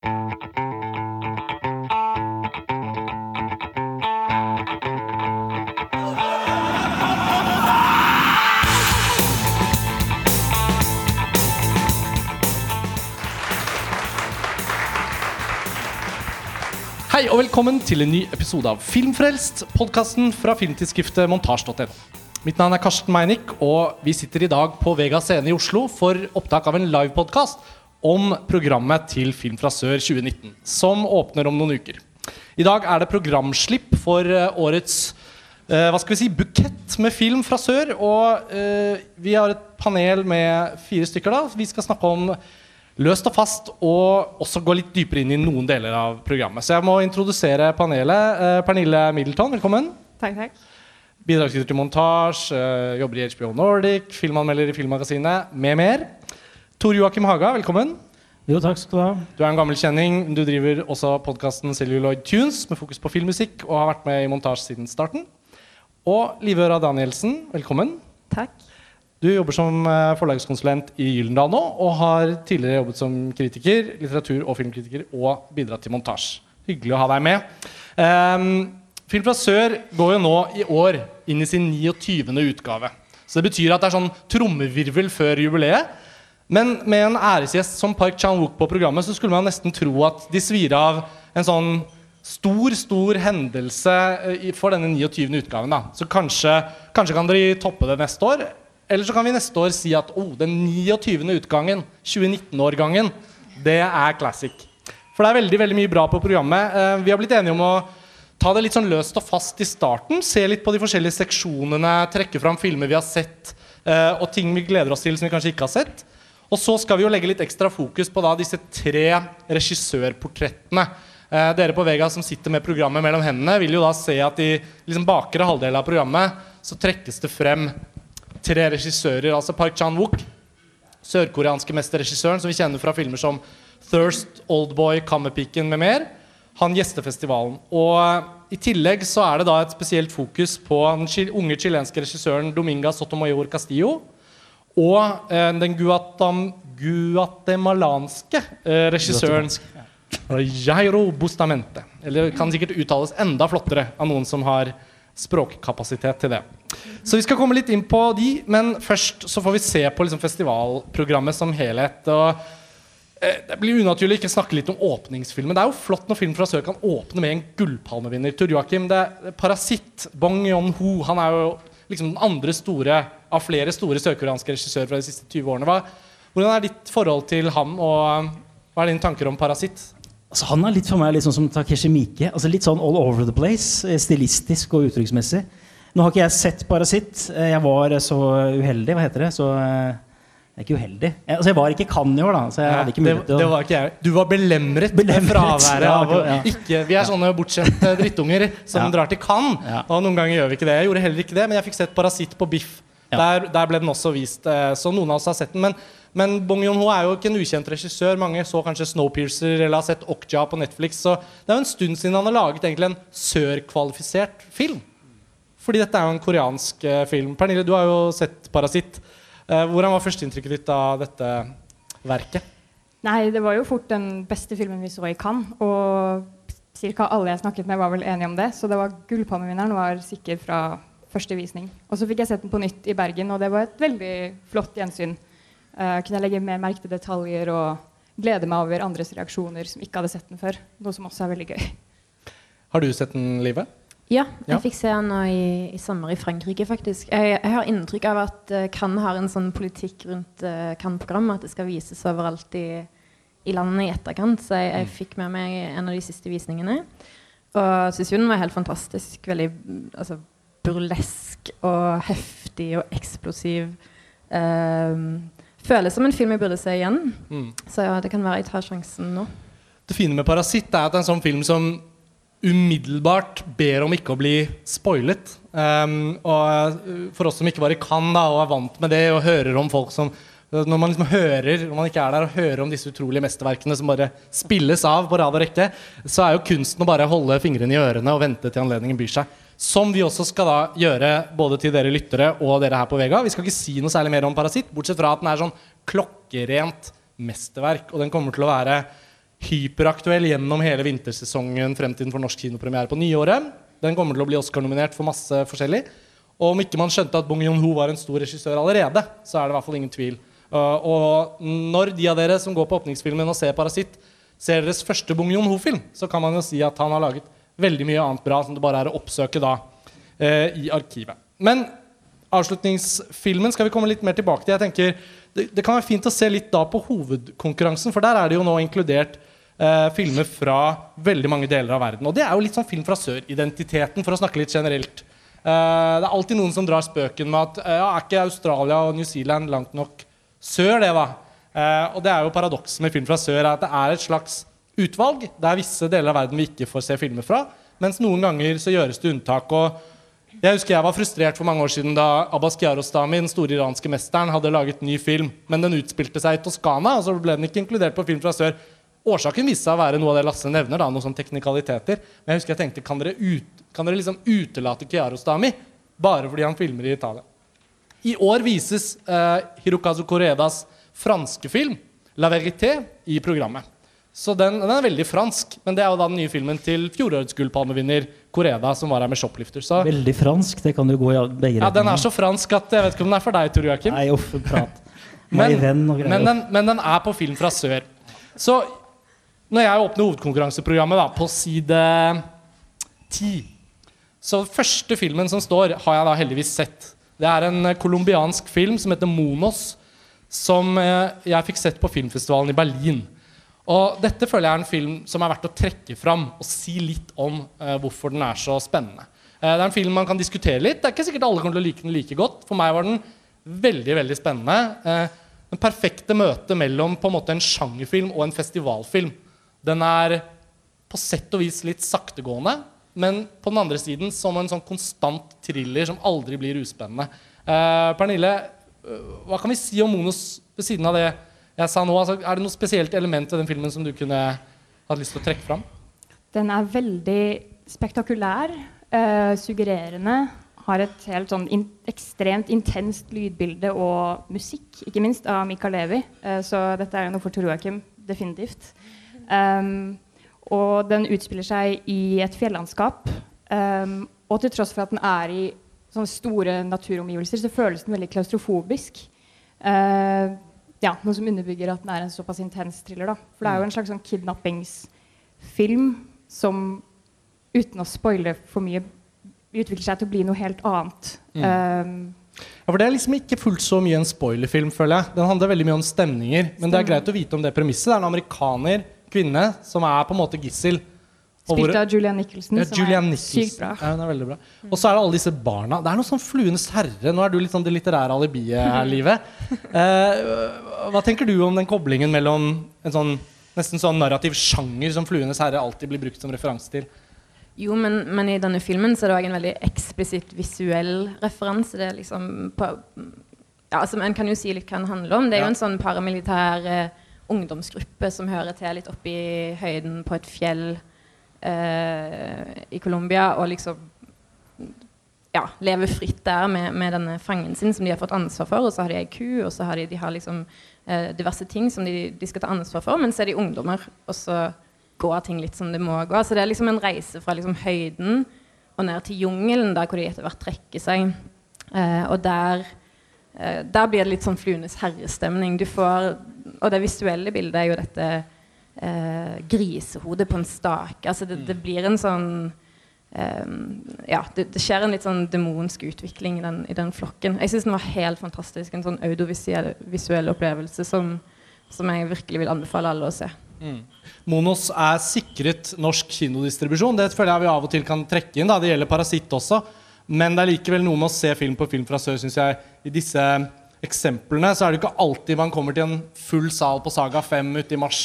Hei og velkommen til en ny episode av Filmfrelst, podkasten fra filmtidsskriftet montasj.no. Mitt navn er Karsten Meinick, og vi sitter i dag på Vega Scene i Oslo for opptak av en livepodkast om programmet til Film fra sør 2019, som åpner om noen uker. I dag er det programslipp for eh, årets eh, hva skal vi si, bukett med film fra sør. Og eh, vi har et panel med fire stykker. da Vi skal snakke om løst og fast, og også gå litt dypere inn i noen deler av programmet. Så jeg må introdusere panelet. Pernille Middleton, velkommen. Takk, takk. Bidragsyter til montasje, jobber i HBO Nordic, filmanmelder i Filmmagasinet, med mer. Tor Joakim Haga, velkommen. Jo, takk skal du ha. Du er en gammel kjenning. Du driver også podkasten Celluloid Tunes med fokus på filmmusikk, og har vært med i montasje siden starten. Og Live Øra Danielsen, velkommen. Takk. Du jobber som eh, forlagskonsulent i Gyldendal nå, og har tidligere jobbet som kritiker, litteratur- og filmkritiker, og bidratt til montasje. Hyggelig å ha deg med. Um, Film fra sør går jo nå i år inn i sin 29. utgave. Så det betyr at det er sånn trommevirvel før jubileet. Men med en æresgjest som Park Chan-wook på programmet, så skulle man nesten tro at de svir av en sånn stor, stor hendelse eh, for denne 29. utgaven. da. Så kanskje, kanskje kan dere toppe det neste år. Eller så kan vi neste år si at oh, den 29. utgangen, 2019-årgangen, det er classic. For det er veldig veldig mye bra på programmet. Eh, vi har blitt enige om å ta det litt sånn løst og fast i starten. Se litt på de forskjellige seksjonene, trekke fram filmer vi har sett, eh, og ting vi gleder oss til som vi kanskje ikke har sett. Og så skal vi jo legge litt ekstra fokus på da disse tre regissørportrettene. Eh, dere på Vega som sitter med programmet mellom hendene, vil jo da se at i liksom bakre halvdel av programmet så trekkes det frem tre regissører. Altså Park Chan-wook, sørkoreanske mesterregissøren som vi kjenner fra filmer som Thirst, Oldboy, Kammerpiken med mer. Han gjester festivalen. Og eh, i tillegg så er det da et spesielt fokus på den unge chilenske regissøren Dominga Sotomayor Castillo. Og eh, den guatam, guatemalanske eh, regissøren Jairo Bustamente. Eller kan sikkert uttales enda flottere av noen som har språkkapasitet til det. Så vi skal komme litt inn på de, men først så får vi se på liksom festivalprogrammet som helhet. Og eh, det blir unaturlig ikke snakke litt om åpningsfilmen. Det er jo flott når film fra sør kan åpne med en gullpalmevinner. Tor Joakim, det er Parasitt, Bong Yon-ho. Han er jo liksom den andre store av flere store sørkoreanske regissører fra de siste 20 årene. Hva, hvordan er ditt forhold til ham, og hva er dine tanker om Parasitt? Altså, han er litt for meg litt sånn som Takeshi Miike. Altså, litt sånn all over the place, eh, stilistisk og uttrykksmessig. Nå har ikke jeg sett Parasitt. Eh, Jeg var så uheldig, hva heter det? Så jeg er ikke uheldig. Jeg, altså, jeg var ikke i Cannes i år, da, så jeg hadde ikke mulighet det å var ikke jeg. Du var belemret, Belemret, med fraværet ja, av å ja. ikke Vi er sånne bortskjemte drittunger som Ja. drar til Cannes. Og noen ganger gjør vi ikke det. Jeg gjorde heller ikke det, men jeg fikk sett Parasitt på Biff. Der, der ble den også vist, eh, så noen av oss har sett den. Men, men Bong Joon-ho er jo ikke en ukjent regissør. Mange så kanskje Snowpiercer eller har sett Okja på Netflix. Så det er jo en stund siden han har laget egentlig en sørkvalifisert film. Fordi dette er jo en koreansk eh, film. Pernille, du har jo sett Parasitt. Eh, hvordan var førsteinntrykket ditt av dette verket? Nei, det var jo fort den beste filmen vi så i Cannes. Og ca. alle jeg snakket med, var vel enige om det. Så det var gullpalmevinneren var sikker fra første visning. Og så fikk jeg sett den på nytt i Bergen, og det var et veldig flott gjensyn. Uh, kunne jeg legge mer merke til detaljer og glede meg over andres reaksjoner som ikke hadde sett den før. Noe som også er veldig gøy. Har du sett den, Live? Ja, jeg fikk se han nå i, i sommer i Frankrike, faktisk. Jeg, jeg har inntrykk av at uh, Cannes har en sånn politikk rundt uh, Cannes-programmet, at det skal vises overalt i, i landet i etterkant. Så jeg, jeg fikk med meg en av de siste visningene. Og syns jo den var helt fantastisk. Veldig mm, altså, burlesk og heftig og eksplosiv. Uh, føles som en film jeg burde se igjen. Mm. Så ja, det kan være jeg tar sjansen nå. Det fine med 'Parasitt' er at det er en sånn film som umiddelbart ber om ikke å bli spoilet. Um, og uh, for oss som ikke bare kan da, og er vant med det, og hører om folk som når man liksom hører når man ikke er der og hører om disse utrolige mesterverkene som bare spilles av på rad og rekke, så er jo kunsten å bare holde fingrene i ørene og vente til anledningen byr seg. Som vi også skal da gjøre både til dere lyttere og dere her på Vega. Vi skal ikke si noe særlig mer om Parasitt, bortsett fra at den er sånn klokkerent mesterverk. Og den kommer til å være hyperaktuell gjennom hele vintersesongen frem til den får norsk kinopremiere på nyåret. Den kommer til å bli Oscar-nominert for masse forskjellig. Og om ikke man skjønte at Bong Joon-ho var en stor regissør allerede, så er det i hvert fall ingen tvil. Uh, og når de av dere som går på åpningsfilmen og ser 'Parasitt', ser deres første Bong Joon-ho-film, så kan man jo si at han har laget veldig mye annet bra som det bare er å oppsøke da uh, i arkivet. Men avslutningsfilmen skal vi komme litt mer tilbake til. Jeg tenker det, det, kan være fint å se litt da på hovedkonkurransen, for der er det jo nå inkludert eh, filmer fra veldig mange deler av verden. Og det er jo litt sånn film fra sør-identiteten, for å snakke litt generelt. Eh, det er alltid noen som drar spøken med at eh, ja, er ikke Australia og New Zealand langt nok sør, det, da? Eh, og det er jo paradokset med film fra sør, at det er et slags utvalg. Det er visse deler av verden vi ikke får se filmer fra, mens noen ganger så gjøres det unntak. og jeg husker jeg var frustrert for mange år siden da Abbas Kiarostami, den store iranske mesteren, hadde laget ny film, men den utspilte seg i Toskana, og så ble den ikke inkludert på Film fra sør. Årsaken viste seg å være noe av det Lasse nevner, da, noen sånne teknikaliteter. Men jeg husker jeg tenkte, kan dere, ut, kan dere liksom utelate Kiarostami bare fordi han filmer i Italia? I år vises eh, Hirokazu Koredas franske film 'La Verité' i programmet. Så den, den, er veldig fransk. Men det er jo da den nye filmen til fjorårets gullpalmevinner Koreda, som var her med 'Shoplifter'. Så. Veldig fransk. Det kan du gå i begge Ja, Den er så fransk at jeg vet ikke om den er for deg, Tor Joakim. Nei, uff, prat. men, men, den, men den er på film fra sør. Så når jeg åpner hovedkonkurranseprogrammet da, på side ti Så første filmen som står, har jeg da heldigvis sett. Det er en colombiansk film som heter 'Monos', som eh, jeg fikk sett på filmfestivalen i Berlin. Og dette føler jeg er en film som er verdt å trekke fram og si litt om eh, hvorfor den er så spennende. Eh, det er en film man kan diskutere litt. Det er ikke sikkert alle kommer til å like den like godt. For meg var den veldig veldig spennende. Eh, den perfekte møte mellom på en måte en sjangerfilm og en festivalfilm. Den er på sett og vis litt saktegående, men på den andre siden som en sånn konstant thriller som aldri blir uspennende. Pernille, hva kan vi si om Monos ved siden av det? jeg sa nå, altså, Er det noe spesielt element ved den filmen som du kunne hatt lyst til å trekke fram? Den er veldig spektakulær, eh, suggererende. Har et helt sånn in ekstremt intenst lydbilde og musikk, ikke minst, av Mikael Levi. Eh, så dette er noe for Tor Joakim, definitivt. Um, og den utspiller seg i et fjellandskap. Um, og til tross for at den er i sånne store naturomgivelser, så føles den veldig klaustrofobisk. Uh, ja, noe som underbygger at den er en såpass intens thriller. Da. For det er jo en slags sånn kidnappingsfilm som uten å spoile for mye utvikler seg til å bli noe helt annet. Mm. Um, ja, for Det er liksom ikke fullt så mye en spoilerfilm, føler jeg. Den handler veldig mye om stemninger. Men det er greit å vite om det premisset. Det er en amerikaner, kvinne, som er på en måte gissel Spilt av Julian Nicholson, ja, som Julian er Nicholson. sykt bra. Ja, hun er veldig bra. Og så er det alle disse barna. Det er noe sånn Fluenes herre. Nå er du litt sånn det litterære alibiet her, livet. Eh, hva tenker du om den koblingen mellom en sånn nesten sånn narrativ sjanger som Fluenes herre alltid blir brukt som referanse til? Jo, men, men, i denne filmen så er det òg en veldig eksplisitt visuell referanse. Det er liksom på, ja, altså, En kan jo si litt hva den handler om. Det er jo en sånn paramilitær eh, ungdomsgruppe som hører til litt oppe i høyden på et fjell eh, i Colombia og liksom ja, leve fritt der med, med, denne fangen sin som de har fått ansvar for. Og så har de ei ku, og så har de, de har liksom, eh, diverse ting som de, de, skal ta ansvar for. Men så er de ungdommer, og så går ting litt som det må gå. Så det er liksom en reise fra liksom høyden og ned til jungelen, der hvor de etter hvert trekker seg. Eh, og der, eh, der blir det litt sånn Fluenes herrestemning. Du får, og det visuelle bildet er jo dette eh, grisehodet på en stak. Altså det, det, blir en sånn eh, Ja, det, det, skjer en litt sånn demonsk utvikling i den, i den flokken. Jeg syns den var helt fantastisk. En sånn audiovisuell opplevelse som, som, jeg virkelig vil anbefale alle å se. Mm. Monos er sikret norsk kinodistribusjon. Det føler jeg vi av og til kan trekke inn. Da. Det gjelder Parasitt også. Men det er likevel noe med å se film på Film fra sør, syns jeg, i disse eksemplene. Så er det ikke alltid man kommer til en full sal på Saga 5 ute i mars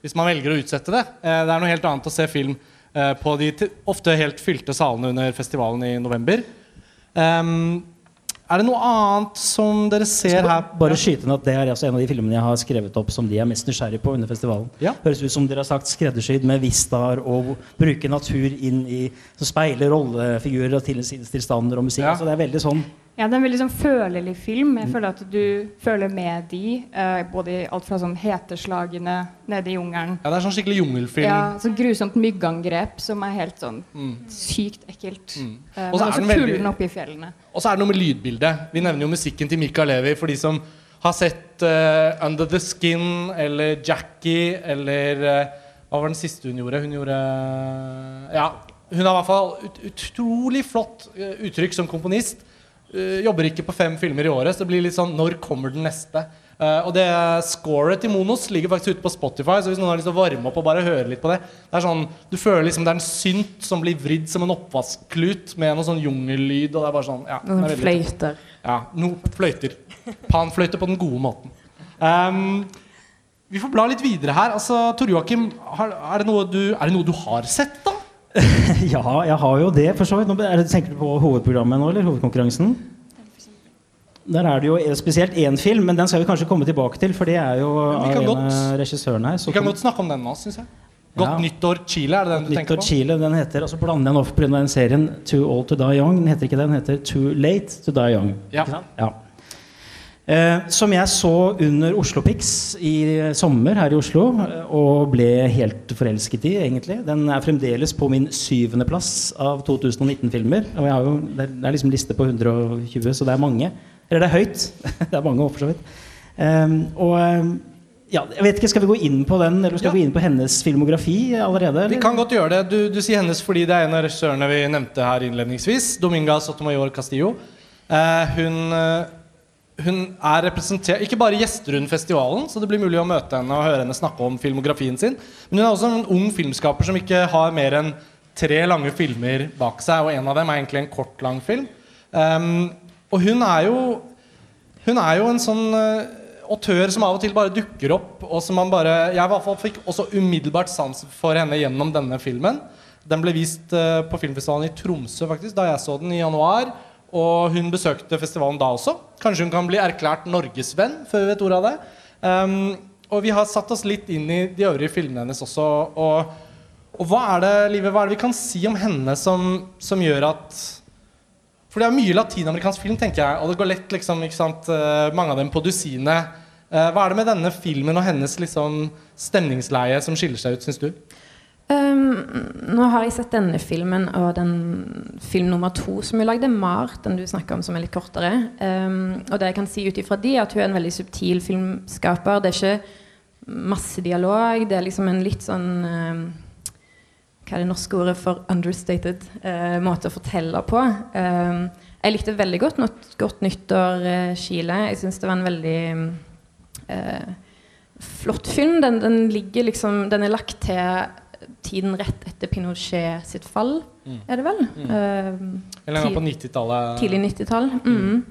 hvis man velger å utsette det. Eh, det er noe helt annet å se film eh, på de ofte helt fylte salene under festivalen i november. Um, er det noe annet som dere ser her? Bare skyte inn at Det er altså en av de filmene jeg har skrevet opp som de er mest nysgjerrig på under festivalen. Ja. Høres ut som dere har sagt skreddersydd med vistaer og bruke natur inn i som speiler rollefigurer og tilstander og musikk. Ja. Så det er veldig sånn Ja, det er en veldig sånn følelig film. Jeg føler at du føler med de. eh, både i alt fra sånn heteslagene nede i jungelen. Ja, det er sånn skikkelig jungelfilm. Ja, sånn grusomt myggangrep som er helt sånn Mm. sykt ekkelt. Mm. Eh, men også kulden oppe i fjellene. Og så er det noe med lydbildet. Vi nevner jo musikken til Mika Levi for de som har sett uh, Under the Skin eller Jackie eller uh, Hva var den siste hun gjorde? Hun gjorde Ja, hun har i hvert fall ut, utrolig flott eh, uttrykk som komponist. Eh, jobber ikke på fem filmer i året, så det blir litt sånn Når kommer den neste? Uh, og det scoret til Monos ligger faktisk ute på Spotify, så hvis noen har lyst til å varme opp og bare høre litt på det Det er sånn, Du føler liksom det er en synt som blir vridd som en oppvaskklut med noe sånn jungellyd. Og det er bare sånn, ja, Noen er fløyter. ja, no, fløyter. Panfløyter på den gode måten. Um, vi får bla litt videre her. Altså, Tor Joakim, det er det noe du har sett, da? Ja, jeg har jo det, for så vidt. Nå er det, tenker du på hovedprogrammet nå, eller hovedkonkurransen? Der er det jo spesielt én film, men den skal vi kanskje komme tilbake til. For det er jo av en godt- av regissørene her. Vi kan godt snakke om den nå, syns jeg. Godt Ja. nyttår Chile, er det den du tenker Nyttår på? Chile, den heter, altså så blander jeg den opp pga. den serien Too Old To Die Young. Den heter ikke det, den heter Too Late To Die Young. Ja. Ja. Eh, som jeg så under Oslo Pix i sommer her i Oslo, eh, og ble helt forelsket i, egentlig. Den er fremdeles på min syvendeplass av 2019-filmer. Og jeg har jo, det er- liksom liste på 120, så det er mange. Eller det er høyt. det er mange for så vidt. Eh, og ja, jeg vet ikke, Skal vi gå inn på den, eller skal vi gå inn på hennes filmografi allerede? Vi kan godt gjøre det. Du, du sier hennes fordi det er en av regissørene vi nevnte her innledningsvis. Dominga Sotomayor Castillo. Eh, hun, eh, hun er representert Ikke bare gjester hun festivalen, så det blir mulig å møte henne og høre henne snakke om filmografien sin, men hun er også en ung filmskaper som ikke har mer enn tre lange filmer bak seg, og en av dem er egentlig en kort, lang film. Um, og hun er jo Hun er jo en sånn uh, autør som av og til bare dukker opp, og som man bare Jeg i hvert fall fikk også umiddelbart sans for henne gjennom denne filmen. Den ble vist uh, på filmfestivalen i Tromsø faktisk da jeg så den i januar. Og hun besøkte festivalen da også. Kanskje hun kan bli erklært norgesvenn før vi vet ordet av det. Um, og vi har satt oss litt inn i de øvrige filmene hennes også. Og, og hva er det Live, hva er det vi kan si om henne som, som gjør at For det er mye latinamerikansk film, tenker jeg, og det går lett liksom, ikke sant, eh, mange av dem på dusinet. Eh, hva er det med denne filmen og hennes liksom, stemningsleie som skiller seg ut, syns du? Um, nå har jeg sett denne filmen og den film nummer to som hun lagde, 'Mar', den du snakker om, som er litt kortere. Um, og det jeg kan si ut ifra de, er at hun er en veldig subtil filmskaper. Det er ikke masse dialog. Det er liksom en litt sånn um, Hva er det norske ordet for 'understated' uh, måte å fortelle på. Jeg likte veldig godt 'Godt nyttår, eh, Chile'. Jeg syns det var en veldig uh, flott film. Den, den ligger liksom Den er lagt til tiden rett etter Pinochet sitt fall, Mm. er det vel? Eh, Eller han gang på 90-tallet? tidlig 90-tall. Mm.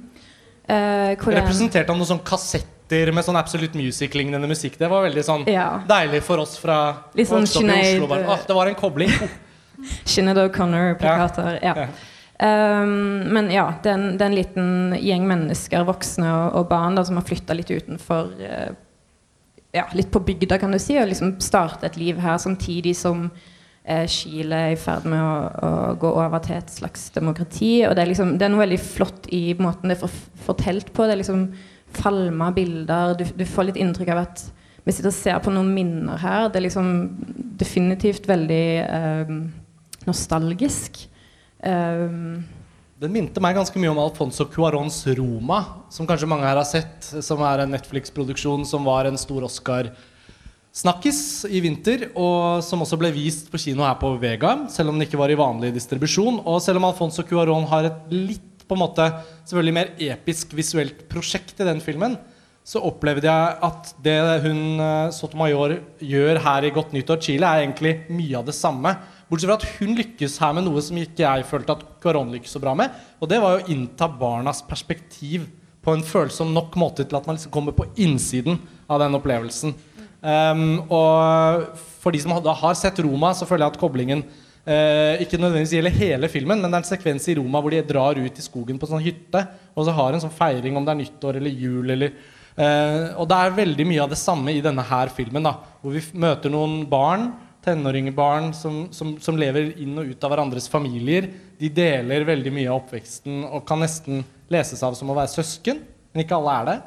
Uh, Representerte han noen sånne kassetter med sånn Absolute Music-lignende musikk? Det var veldig sånn Ja. deilig for oss fra Litt sånn. Sinead, Bare, det var en kobling. Sinead O'Connor-plakater. Ja. Ja. Um, men ja, det er, en, det er en liten gjeng mennesker, voksne og, og barn, da, som har flytta litt utenfor eh, Ja, litt på bygda, kan du si, og liksom starte et liv her samtidig som eh, Chile er i ferd med å, å gå over til et slags demokrati. Og det er, liksom, det er noe veldig flott i måten det er fortelt på. Det er liksom falma bilder. Du, du får litt inntrykk av at vi sitter og ser på noen minner her. Det er liksom definitivt veldig eh, nostalgisk. Um, Den minte meg ganske mye om Alfonso Cuarons 'Roma', som kanskje mange her har sett. Som er en Netflix-produksjon som var en stor Oscar-snakkis i vinter. Og som også ble vist på kino her på Vega, selv om den ikke var i vanlig distribusjon. Og selv om Alfonso Cuaron har et litt på en måte selvfølgelig mer episk visuelt prosjekt i den filmen, så opplevde jeg at det hun eh, Sotomayor gjør her i Godt nyttår Chile, er egentlig mye av det samme. Bortsett fra at hun lykkes her med noe som ikke jeg følte at Cuaron lykkes så bra med. Og det var å innta barnas perspektiv på en følsom nok måte til at man liksom kommer på innsiden av den opplevelsen. Um, og for de som da har sett Roma, så føler jeg at koblingen uh, ikke nødvendigvis gjelder hele filmen, men det er en sekvens i Roma hvor de drar ut i skogen på en sånn hytte og så har en sånn feiring om det er nyttår eller jul eller uh, Og det er veldig mye av det samme i denne her filmen, da hvor vi møter noen barn tenåringbarn som, som, som lever inn og ut av hverandres familier. De deler veldig mye av oppveksten og kan nesten leses av som å være søsken, men ikke alle er det.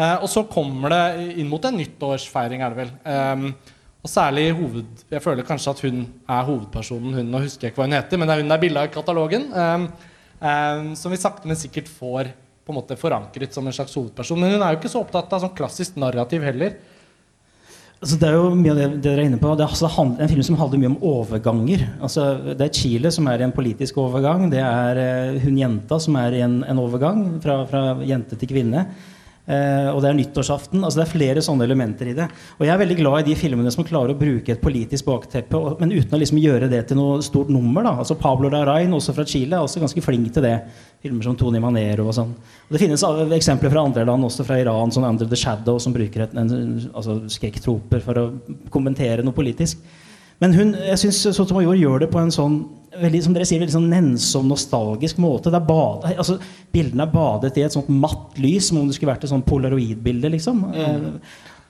Eh, og så kommer det inn mot en nyttårsfeiring, er det vel. Eh, og særlig hoved... Jeg føler kanskje at hun er hovedpersonen. Hun, nå husker jeg ikke hva hun heter, men det er hun det er bilde av i katalogen. Eh, som vi sakte, men sikkert får på en måte forankret som en slags hovedperson. Men hun er jo ikke så opptatt av sånn klassisk narrativ heller. Altså, det er jo mye av det, det dere er inne på. Det er altså en film som handler mye om overganger. Altså, det er Chile som er i en politisk overgang. Det er uh, hun jenta som er i en, en overgang fra, fra, jente til kvinne. Uh, og det er nyttårsaften. altså Det er flere sånne elementer i det. Og jeg er veldig glad i de filmene som klarer å bruke et politisk bakteppe, men uten å liksom gjøre det til noe stort nummer. da, altså Pablo Darain, også fra Chile, er også ganske flink til det. Filmer som Tony Manero og sånn. Og Det finnes eksempler fra andre land, også fra Iran, som Under the Shadow, som bruker et, en, altså skrekktroper for å kommentere noe politisk. Men hun, jeg syns Sotomayor gjør det på en sånn veldig, som dere sier, veldig sånn nennsom, nostalgisk måte. Bade, altså, bildene er badet i et sånt matt lys, som om det skulle vært et sånt polaroidbilde. liksom. Mm.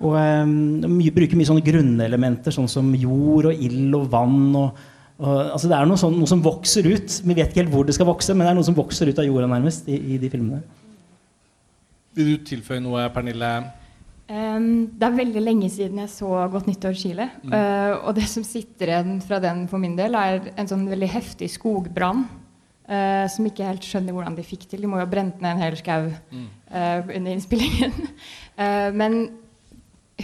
Og eh, bruker mye sånne grunnelementer, sånn som jord og ild og vann. og og, altså det er noe, sånn, noe, som vokser ut. Vi vet ikke helt hvor det skal vokse, men det er noe som vokser ut av jorda nærmest i, i de filmene. Vil du tilføye noe, Pernille? Um, det er veldig lenge siden jeg så Godt nyttår Chile. Mm. Uh, og det som sitter igjen fra den for min del, er en sånn veldig heftig skogbrann. Uh, som ikke helt skjønner hvordan de fikk til. De må jo ha brent ned en hel skau mm. uh, under innspillingen. men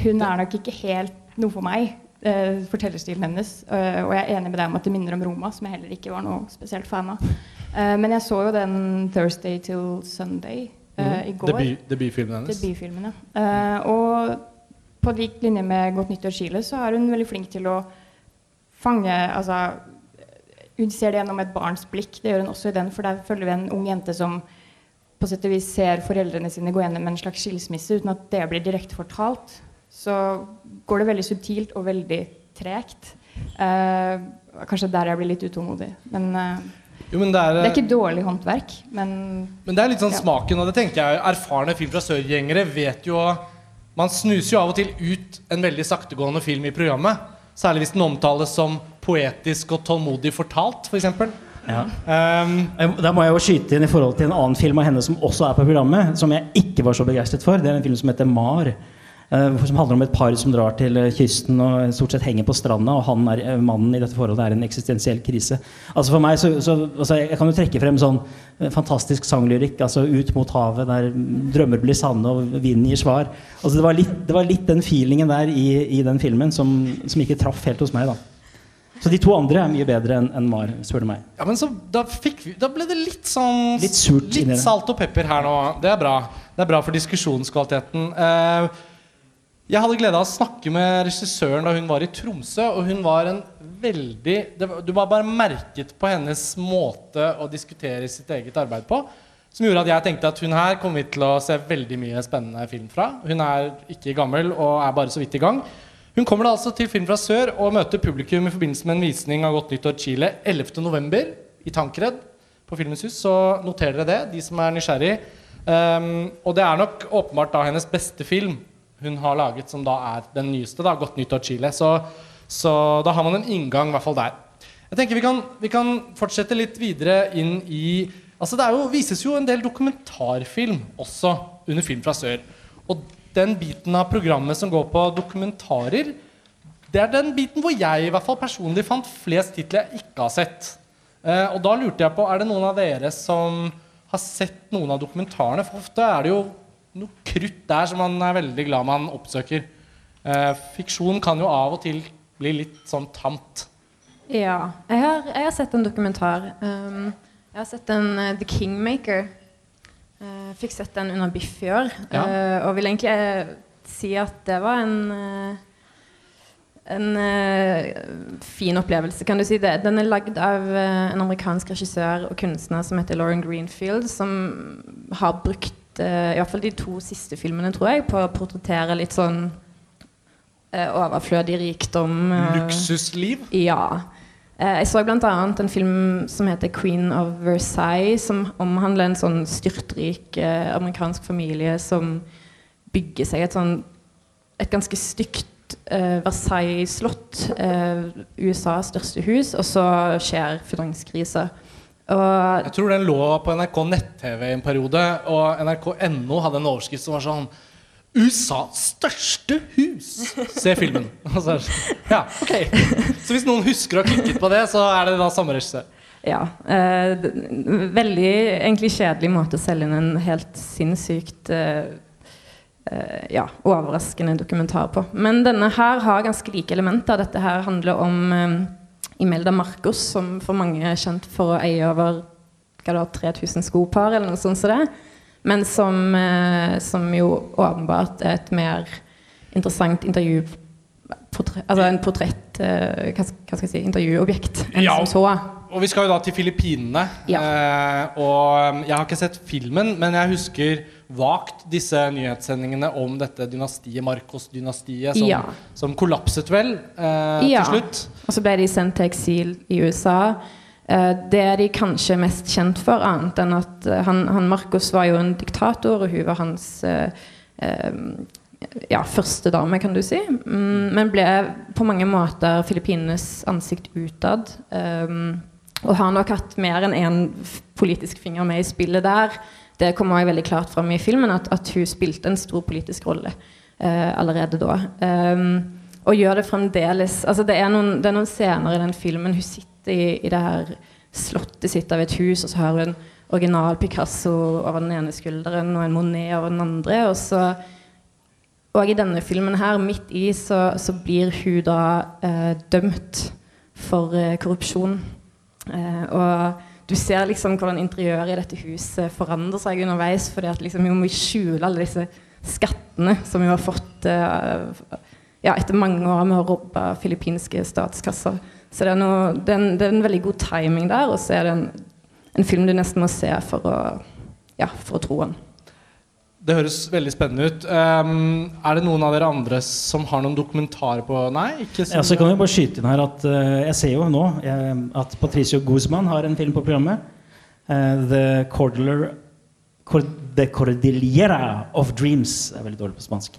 hun er nok ikke helt noe for meg fortellerstilen hennes. Og jeg er enig med deg om at det minner om Roma, som jeg heller ikke var noe spesielt fan av. Men jeg så jo den 'Thursday till Sunday'. I går. Debut, debutfilmen hennes. Debutfilmen, ja. og på lik linje med 'Godt nyttår Chile' så er hun veldig flink til å fange altså, Hun ser det gjennom et barns blikk. Det gjør hun også i den, for der følger vi en ung jente som på sett og vis ser foreldrene sine gå gjennom en slags skilsmisse uten at det blir direkte fortalt så går det veldig subtilt og veldig tregt. Uh, kanskje der jeg blir litt utålmodig. Men, uh, jo, men det, er, det, er, ikke dårlig håndverk. Men, men det er litt sånn ja. smaken, av det tenker jeg erfarne film fra sør-gjengere vet jo Man snuser jo av og til ut en veldig saktegående film i programmet. Særlig hvis den omtales som poetisk og tålmodig fortalt, f.eks. For ja. Um, da må jeg jo skyte inn i forhold til en annen film av henne som også er på programmet, som jeg ikke var så begeistret for. Det er en film som heter Mar. Uh, som handler om et par som drar til uh, kysten og stort sett henger på stranda, og han er, uh, mannen i dette forholdet er en eksistensiell krise. Altså For meg så, så altså Jeg kan jo trekke frem sånn fantastisk sanglyrikk. Altså 'Ut mot havet', der drømmer blir sanne og vinden gir svar. Altså det var, litt, det var litt den feelingen der i, i den filmen som, som, ikke traff helt hos meg. da så de to andre er mye bedre enn en Mar, spør du meg. Ja, men så da, vi, da ble det litt sånn Litt surt Litt salt og pepper her nå. Det er bra. Det er bra for diskusjonskvaliteten. Uh, jeg hadde glede av å snakke med regissøren da hun var i Tromsø. Og hun var en veldig var, Du var bare merket på hennes måte å diskutere sitt eget arbeid på. Som gjorde at jeg tenkte at hun her kommer vi til å se veldig mye spennende film fra. Hun er ikke gammel og er bare så vidt i gang. Hun kommer da altså til Film fra sør og møter publikum i forbindelse med en visning av Godt nyttår Chile 11.11. i Tankred på Filmens hus. Så noter dere det, de som er nysgjerrig. Um, og det er nok åpenbart da hennes beste film hun har laget, som da er den nyeste. da, 'Godt nyttår Chile'. Så, så da har man en inngang, i hvert fall der. Jeg tenker vi kan, vi kan, fortsette litt videre inn i altså Det jo, vises jo en del dokumentarfilm også under Film fra sør. Og den biten av programmet som går på dokumentarer, det er den biten hvor jeg i hvert fall personlig fant flest titler jeg ikke har sett. Eh, og da lurte jeg på, er det noen av dere som har sett noen av dokumentarene? For ofte er det jo noe krutt der som man er veldig glad man oppsøker. Eh, fiksjon kan jo av og til bli litt sånn tamt. Ja. Jeg har, jeg har sett en dokumentar. Um, jeg har sett en uh, The Kingmaker. Uh, fikk sett den under Biff i år. Ja. Uh, og vil egentlig uh, si at det var en en fin opplevelse, kan du si det. Den er lagd av en amerikansk regissør og kunstner som heter Lauren Greenfield, som har brukt uh, i hvert fall de to siste filmene, tror jeg, på å portrettere litt sånn uh, overflødig rikdom. Uh, Luksusliv? Ja. jeg så bl.a. en film som heter 'Queen of Versailles', som omhandler en sånn styrtrik amerikansk familie som bygger seg et sånn et ganske stygt Versailles-slott, USAs største hus, og så skjer finanskrise. Og Jeg tror den lå på NRK nett-TV en periode, og nrk.no hadde en overskrift som var sånn USAs største hus! Se filmen. Sånn, ja, ok. Så hvis noen husker å ha klikket på det, så er det da samme regissør. ja. eh, veldig egentlig kjedelig måte å selge inn en helt sinnssykt eh, eh, ja, overraskende dokumentar på. Men denne her har ganske like elementer. Dette her handler om eh, Imelda Marcos, som for mange er kjent for å eie over var, 3000 skopar, eller noe sånt som det. Men som, eh, som jo åpenbart er et mer interessant intervju portre, Altså en portrett eh, hva, skal jeg si, intervjuobjekt enn Ja. som så. Og vi skal jo da til Filippinene. Ja. Eh, og jeg har ikke sett filmen, men jeg husker vagt disse nyhetssendingene om dette dynastiet, Marcos-dynastiet, som, Ja. som kollapset vel eh, Ja. til slutt. Og så ble de sendt til eksil i USA. Eh, det er de kanskje mest kjent for, annet enn at eh, han, han Marcos var jo en diktator, og hun var hans eh, eh, ja, første dame, kan du si. Mm, men ble på mange måter Filippinenes ansikt utad. Um, og har nok hatt mer enn én politisk finger med i spillet der. Det kommer også veldig klart fram i filmen at, at hun spilte en stor politisk rolle eh, allerede da. Um, og gjør det fremdeles. Altså, det, er noen, det er noen scener i den filmen. Hun sitter i, i det her slottet sitt av et hus, og så har hun original Picasso over den ene skulderen og en Monet over den andre. Og så og i denne filmen her, midt i, så, så blir hun da eh, dømt for eh, korrupsjon. Eh, og du ser liksom hvordan interiøret i dette huset forandrer seg underveis, fordi liksom vi må skjule alle disse skattene som vi har fått uh, ja, etter mange år med å robbe filippinske statskasser. Så det er, noe, det, er en, det er en veldig god timing der, og så er det en, en film du nesten må se for å, ja, for å tro den. Det høres veldig spennende ut. Um, er det noen av dere andre som har noen dokumentarer på Nei? ikke som Ja, så kan vi bare skyte inn her at uh, Jeg ser jo nå jeg, at Patricio Guzman har en film på programmet. Uh, The Cordeler Cord The Cordillera of Dreams. Det er veldig dårlig på spansk.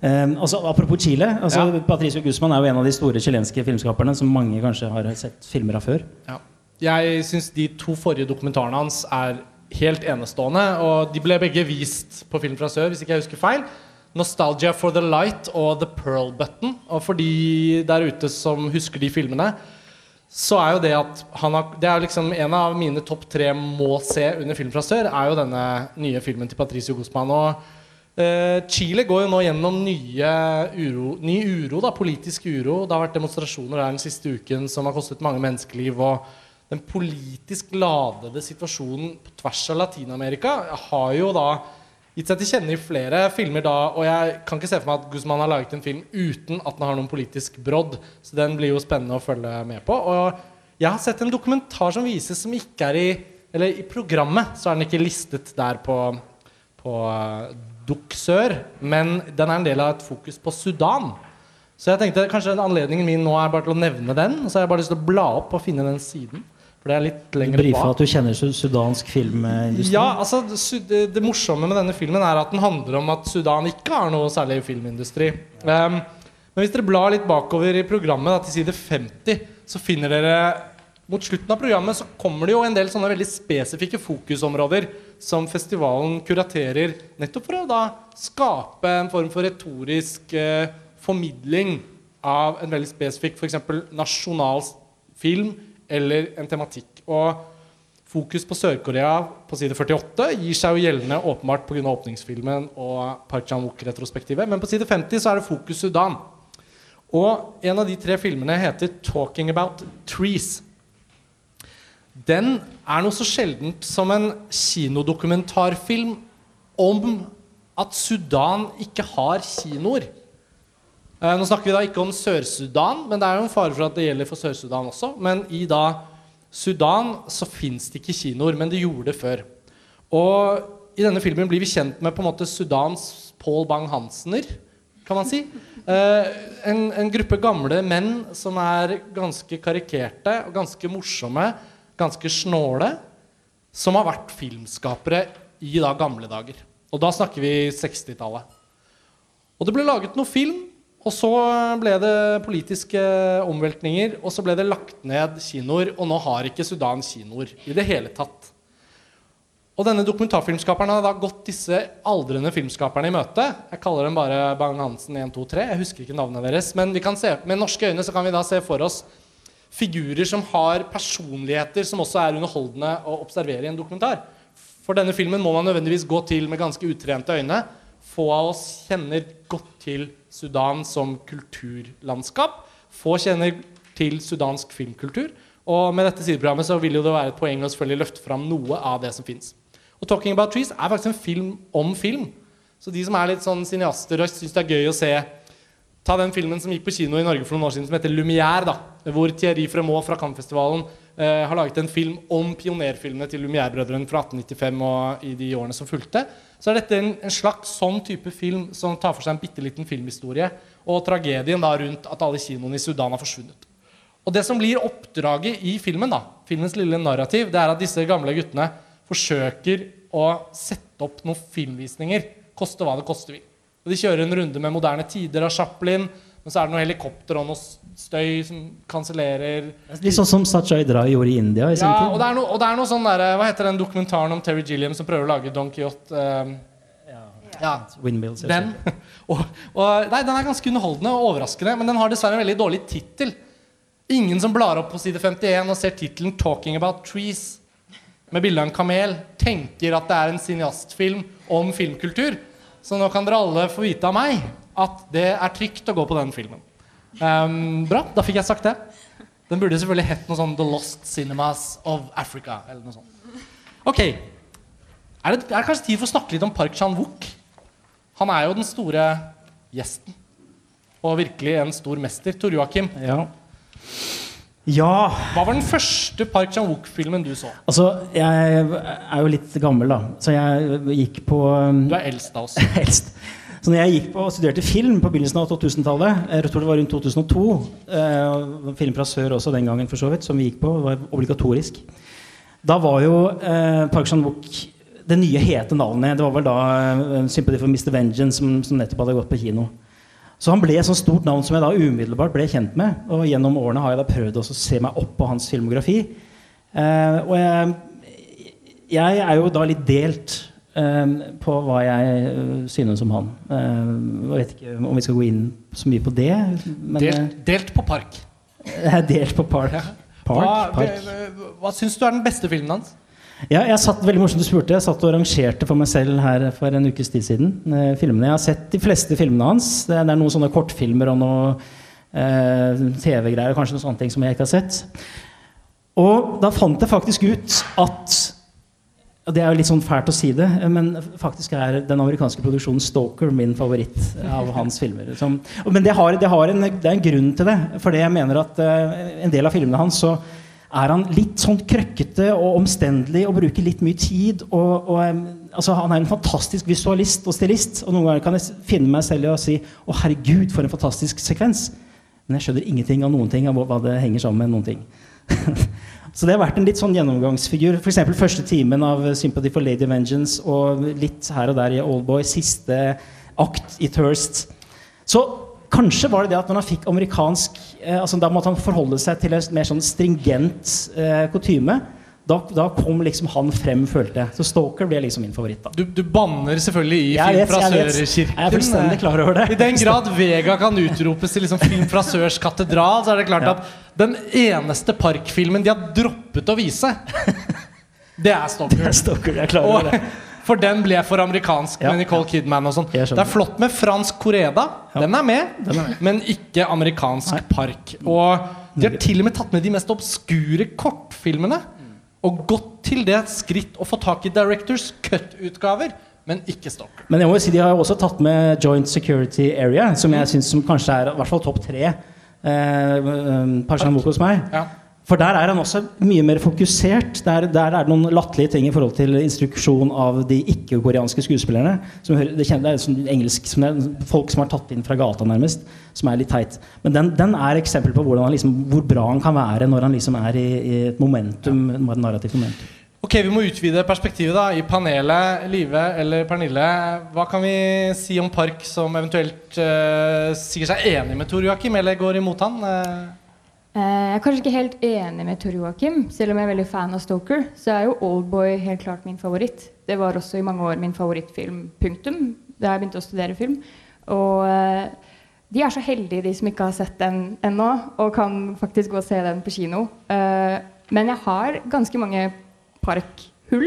Um, altså, apropos Chile. Altså, Ja. Patricio Guzman er jo en av de store chilenske filmskaperne som mange kanskje har sett filmer av før. Ja. Jeg syns de to forrige dokumentarene hans er helt enestående. Og de ble begge vist på Film fra sør, hvis ikke jeg husker feil. 'Nostalgia for the Light' og 'The Pearl Button'. Og for de der ute som husker de filmene, så er jo det at han har Det er liksom en av mine topp tre må se under Film fra sør, er jo denne nye filmen til Patricio Guzman. Og eh, Chile går jo nå gjennom nye uro, ny uro, da, politisk uro. Det har vært demonstrasjoner der den siste uken som har kostet mange menneskeliv. Og den politisk ladede situasjonen på tvers av Latin-Amerika har jo da gitt seg til kjenne i flere filmer da, og jeg kan ikke se for meg at Guzman har laget en film uten at den har noen politisk brodd. Så den blir jo spennende å følge med på. Og jeg har sett en dokumentar som vises som ikke er i Eller i programmet så er den ikke listet der på, på Duksør, Sør, men den er en del av et fokus på Sudan. Så jeg tenkte kanskje anledningen min nå er bare til å nevne den. Så så har jeg bare lyst til å bla opp og finne den siden. For det er litt lenger bak. at du kjenner su- sudansk filmindustri. Ja, altså det, det, det morsomme med denne filmen er at den handler om at Sudan ikke har noe særlig filmindustri. Um, men hvis dere blar litt bakover i programmet, da, til side 50, så finner dere mot slutten av programmet så kommer det jo en del sånne veldig spesifikke fokusområder som festivalen kuraterer, nettopp for å da skape en form for retorisk eh, formidling av en veldig spesifikk f.eks. nasjonal film eller en tematikk. Og Fokus på Sør-Korea på side 48 gir seg jo gjeldende åpenbart pga. åpningsfilmen og Park Chan-wook-retrospektivet. Men på side 50 så er det fokus Sudan. Og en av de tre filmene heter 'Talking About Trees'. Den er noe så sjeldent som en kinodokumentarfilm om at Sudan ikke har kinoer. Eh, nå snakker vi da ikke om Sør-Sudan, men det er jo en fare for at det gjelder for Sør-Sudan også. Men i da Sudan så fins det ikke kinoer, men det gjorde det før. Og i denne filmen blir vi kjent med på en måte Sudans Paul Bang-Hansener, kan man si. Eh, en, en gruppe gamle menn som er ganske karikerte og ganske morsomme, ganske snåle, som har vært filmskapere i da gamle dager. Og da snakker vi 60-tallet. Og det ble laget noe film Og så ble det politiske omveltninger, og så ble det lagt ned kinoer. Og nå har ikke Sudan kinoer i det hele tatt. Og denne dokumentarfilmskaperen har da gått disse aldrende filmskaperne i møte. Jeg kaller dem bare Bang-Hansen 1, 2, 3. Jeg husker ikke navnene deres. Men se, med norske øyne så kan vi da se for oss figurer som har personligheter som også er underholdende å observere i en dokumentar. For denne filmen må man nødvendigvis gå til med ganske utrente øyne. Få av oss kjenner godt til Sudan som kulturlandskap. Få kjenner til sudansk filmkultur. Og med dette sideprogrammet så vil jo det være et poeng å selvfølgelig løfte fram noe av det som fins. Og 'Talking About Trees' er faktisk en film om film. Så de som er litt sånn cineaster og syns det er gøy å se Ta den filmen som gikk på kino i Norge for noen år siden som heter 'Lumière'. da, Hvor Thierry Fremont fra Cannes-festivalen eh, har laget en film om pionerfilmene til Lumière-brødrene fra 1895 og i de årene som fulgte. Så er dette en, en, slags sånn type film som tar for seg en bitte liten filmhistorie og tragedien da rundt at alle kinoene i Sudan har forsvunnet. Og det som blir oppdraget i filmen, da, filmens lille narrativ, det er at disse gamle guttene forsøker å sette opp noen filmvisninger. Koste hva det koste vil. Og De kjører en runde med moderne tider av Chaplin. Men så er det noe helikopter og noe støy som kansellerer Litt sånn som Sajay Dra gjorde i India i sin ja, tid. Og det er noe, det er noe sånn der, Hva heter den dokumentaren om Terry Gilliam som prøver å lage Don Quijote? Um, ja, Windmills. den. og, og, nei, den er ganske underholdende og overraskende, men den har dessverre en veldig dårlig tittel. Ingen som blar opp på side 51 og ser tittelen 'Talking About Trees' med bilde av en kamel, tenker at det er en cineastfilm om filmkultur. Så nå kan dere alle få vite av meg at det er trygt å gå på den filmen. Um, bra, da fikk jeg sagt det. Den burde selvfølgelig hett noe sånn The Lost Cinemas of Africa. Eller noe sånt. Ok. Er det, er det kanskje tid for å snakke litt om Park Chan-wook? Han er jo den store gjesten. Og virkelig en stor mester. Tor Joakim, Ja. ja. hva var den første Park Chan-wook-filmen du så? Altså, jeg er jo litt gammel, da. Så jeg gikk på um, Du er eldst av oss. helst. Så når jeg gikk på og studerte film på begynnelsen av 2000-tallet, jeg tror det var rundt 2002 eh, Film fra sør også den gangen, for så vidt, som vi gikk på, var obligatorisk. Da var jo eh, Park Chan-wook det nye hete navnet. Det var vel da eh, 'Sympathy for Mr. Vengeance' som, som nettopp hadde gått på kino. Så han ble et sånt stort navn som jeg da umiddelbart ble kjent med. Og gjennom årene har jeg da prøvd å se meg opp på hans filmografi. Eh, og jeg, jeg er jo da litt delt eh, på hva jeg eh, synes om han. Eh, jeg vet ikke om vi skal gå inn så mye på det. Men eh, Delt, delt på Park. delt på Park. Park, Hva, Park. hva, hva syns du er den beste filmen hans? Ja, jeg satt veldig morsomt du spurte Jeg satt og rangerte for meg selv her for en ukes tid siden. Eh, filmene. Jeg har sett de fleste filmene hans. Det det er noen sånne kortfilmer og noe eh, TV-greier kanskje noen sånne ting som jeg ikke har sett. Og da fant jeg faktisk ut at og Det er jo litt sånn fælt å si det, men faktisk er den amerikanske produksjonen 'Stalker' min favoritt av hans filmer. Som, men det, har, det, har en, det er en grunn til det. For jeg mener at uh, en del av filmene hans så er han litt sånn krøkkete og omstendelig og bruker litt mye tid. Og, og, um, altså, han er en fantastisk visualist og stilist. Og noen ganger kan jeg finne meg selv i å si å herregud, for en fantastisk sekvens. Men jeg skjønner ingenting av noen ting av hva- det henger sammen med noen ting. Så det har vært en litt sånn gjennomgangsfigur. F.eks. første timen av 'Sympathy for Lady Vengeance' og litt her og der i 'Oldboy'. Siste akt i 'Thirst'. Så kanskje var det det at når han fikk amerikansk eh, altså Da måtte han forholde seg til en mer sånn stringent eh, kutyme. Da, da kom liksom han frem, følte jeg. Så Stoker ble liksom min favoritt. da Du, du banner selvfølgelig i Jeg Film vet, fra jeg. Sør-kirken. Jeg er fullstendig klar over det. I den grad Vega kan utropes til liksom Film fra Sørs katedral, så er det klart Ja. at den eneste parkfilmen de har droppet å vise, det er Stalker. Stoker, jeg er klar over Og, det. for den ble for amerikansk Ja, med Nicole Kidman og sånn. Det er flott med fransk Coreda, den er med, Den er med. men ikke amerikansk Nei. park. Og de har til og med tatt med de mest obskure kortfilmene. Og gått til det skritt å få tak i Directors Cut-utgaver, men ikke stopp. Men jeg må jo si de har jo også tatt med Joint Security Area, som jeg syns som kanskje er i hvert fall topp tre. Eh, Parsan Mok hos meg. Ja. For der er han også mye mer fokusert. Der, der er det noen latterlige ting i forhold til instruksjon av de ikke-koreanske skuespillerne. Som hører, det, kjenner, det er sånn engelsk som er Folk som er tatt inn fra gata, nærmest. Som er litt teit. Men den, den er eksempel på han liksom, hvor bra han kan være når han liksom er i, i et momentum. Et narrativt momentum. Ok, Vi må utvide perspektivet da i panelet. Live eller Pernille, hva kan vi si om Park som eventuelt uh, sier seg enig med Tor Joakim, eller går imot han? Uh. Jeg er kanskje ikke helt enig med Tor Joakim, selv om jeg er veldig fan av Stoker. Så er jo Oldboy helt klart min favoritt. Det var også i mange år min favorittfilm. Punktum. Da jeg begynte å studere film. Og uh, de er så heldige, de som ikke har sett den ennå, og kan faktisk gå og se den på kino. men jeg har ganske mange parkhull.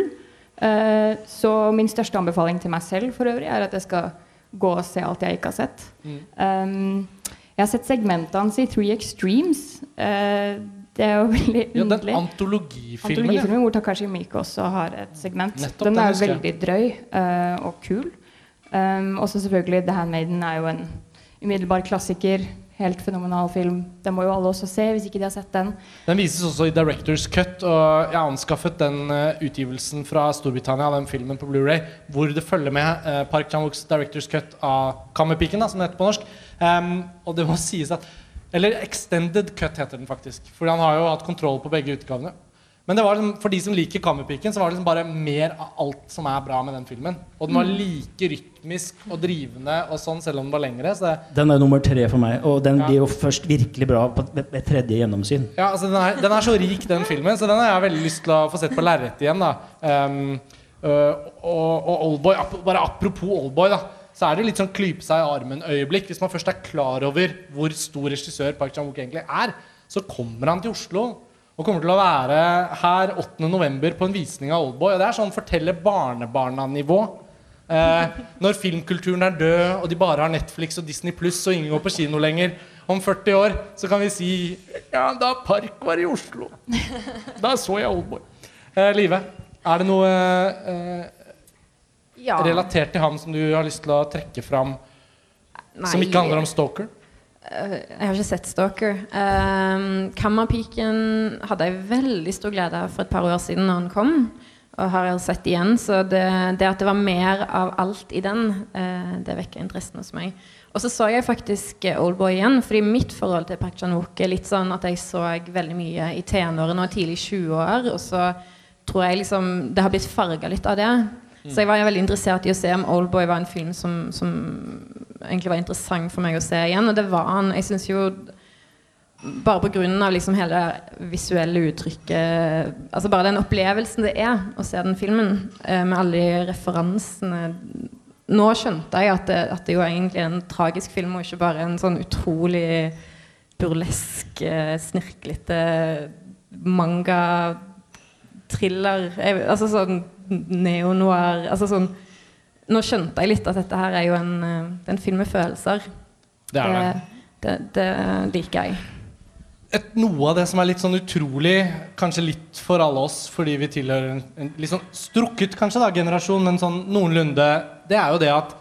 Så min største anbefaling til meg selv for øvrig er at jeg skal gå og se alt jeg ikke har sett. Mm. Um, jeg har sett segmentet hans i Three Extremes. Uh, det er jo veldig ja, Den antologifilmen, antologifilmen ja. hvor Takashi Miike også har et segment. Nettopp, den er jo veldig drøy uh, og kul. Um, og så selvfølgelig The Handmaiden er jo en umiddelbar klassiker. Helt fenomenal film. Den må jo alle også se hvis ikke de har sett den. Den vises også i Directors Cut, og jeg anskaffet den uh, utgivelsen fra Storbritannia, den filmen på Blu-ray, hvor det følger med Park Chan-wooks Directors Cut av Kammerpiken, som det heter på norsk. Um, og det må sies at Eller Extended Cut heter den faktisk. For han har jo hatt kontroll på begge utgavene. Men det var liksom, for de som liker Kammerpiken, så var det liksom bare mer av alt som er bra med den filmen. Og den var mm. like rytmisk og drivende og sånn, selv om den var lengre. den er nummer tre for meg, og den ja. blir jo først virkelig bra på et tredje gjennomsyn. Ja, altså den er, den er, så rik, den filmen, så den har jeg veldig lyst til å få sett på lerretet igjen. da um, uh, og, og Oldboy, bare apropos Oldboy, da så er det litt sånn klype seg i armen-øyeblikk. Hvis man først er klar over hvor stor regissør Park Chan-wook egentlig er, så kommer han til Oslo og kommer til å være her 8.11. på en visning av Oldboy. Og det er sånn fortelle barnebarna-nivå. Eh, når filmkulturen er død, og de bare har Netflix og Disney pluss, og ingen går på kino lenger om 40 år, så kan vi si Ja, da Park var i Oslo. Da så jeg Oldboy. Eh, Live, er det noe eh, ja. relatert til ham som du har lyst til å trekke fram, Nei. som ikke handler om Stalker? Eh, jeg har ikke sett Stalker. Um, Kammerpiken hadde jeg veldig stor glede av for et par år siden når han kom. Og har jeg sett igjen. Så det, det, at det var mer av alt i den, uh, det vekker interessen hos meg. Og så så jeg faktisk Oldboy igjen, fordi mitt forhold til Park Chan-wook er litt sånn at jeg så veldig mye i tenårene og tidlig 20-år, og så tror jeg liksom det har blitt farga litt av det. Så jeg var veldig interessert i å se om Oldboy var en film som, som, egentlig var interessant for meg å se igjen. Og det var han. Jeg syns jo bare pga. Liksom hele det visuelle uttrykket Altså bare den opplevelsen det er å se den filmen eh, med alle de referansene Nå skjønte jeg at det, at det jo egentlig er en tragisk film, og ikke bare en sånn utrolig burlesk, eh, snirklete manga-thriller. Altså sånn neo-noir altså sånn, Nå skjønte jeg litt at dette her er jo en, det er en film med følelser. Det er det. Det, det, det liker jeg. Et, noe av det som er litt sånn utrolig, kanskje litt for alle oss fordi vi tilhører en, en litt sånn strukket kanskje da, generasjon, men sånn noenlunde, det er jo det at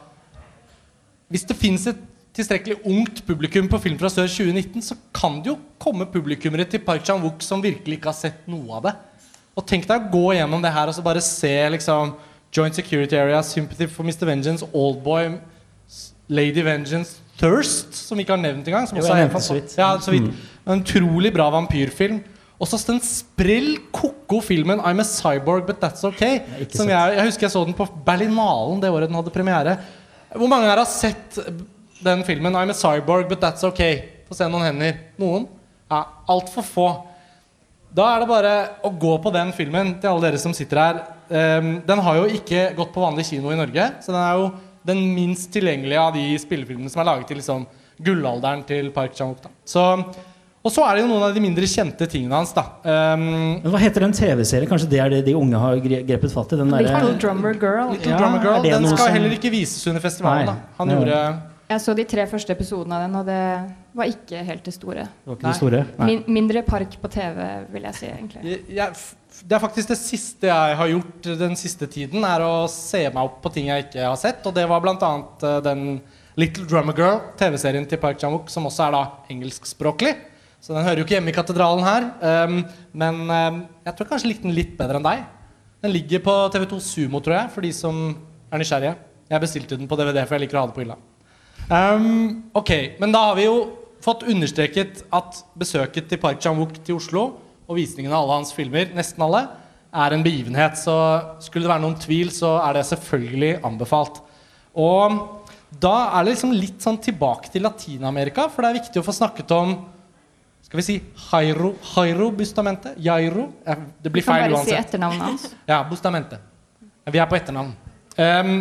hvis det fins et tilstrekkelig ungt publikum på Film fra Sør 2019, så kan det jo komme publikummere til Park Chan-wook som virkelig ikke har sett noe av det. Og tenk deg å gå gjennom det her og så bare se liksom Joint Security Area, Sympathy for Mr. Vengeance, Oldboy, Lady Vengeance, Thirst, som vi ikke har nevnt engang. Som også er så vidt. Ja, så vidt. Mm. En utrolig bra vampyrfilm. Og så den sprell ko-ko filmen I'm a Cyborg But That's Ok. Som jeg, jeg, husker jeg så den på Berlinalen det året den hadde premiere. Hvor mange her har sett den filmen I'm a Cyborg But That's Ok? Få se noen hender. Noen? Ja, Altfor få. Da er det bare å gå på den filmen til alle dere som sitter her. Um, den har jo ikke gått på vanlig kino i Norge, så den er jo den minst tilgjengelige av de spillefilmene som er laget til liksom, gullalderen til Park Chan-wook. Og så er det jo noen av de mindre kjente tingene hans. da um, Hva heter den TV-serien? Kanskje det er det de unge har grepet fatt i? Den Little Drummer Girl. Little ja, Drummer Girl Den skal som... heller ikke vises under festivalen. Nei, da Han gjorde jeg så de tre første episodene av den, og det var ikke helt det store. Det, det store? Min, mindre park på TV, vil jeg si. egentlig jeg, jeg, Det er faktisk det siste jeg har gjort den siste tiden, er å se meg opp på ting jeg ikke har sett. Og det var bl.a. Uh, eh, den Little Drummer Girl, TV-serien til Park Chan-wook, som også er da engelskspråklig. Så den hører jo ikke hjemme i katedralen her. Um, men um, jeg tror kanskje likte den litt bedre enn deg. Den ligger på TV2 Sumo, tror jeg, for de som er nysgjerrige. Jeg bestilte den på DVD, for jeg liker å ha det på hylla. Um, ok, Men da har vi jo fått understreket at besøket til Park Chan-wook til Oslo og visningen av alle hans filmer, nesten alle, er en begivenhet. Så skulle det være noen tvil, så er det selvfølgelig anbefalt. Og da er det liksom litt sånn tilbake til Latin-Amerika, for det er viktig å få snakket om skal vi si Jairo, Jairo Bustamente? Jairo? Ja, det blir Du kan feil uansett. si uansett. etternavnet hans. Ja, Bustamente. Vi er på etternavn. Ehm,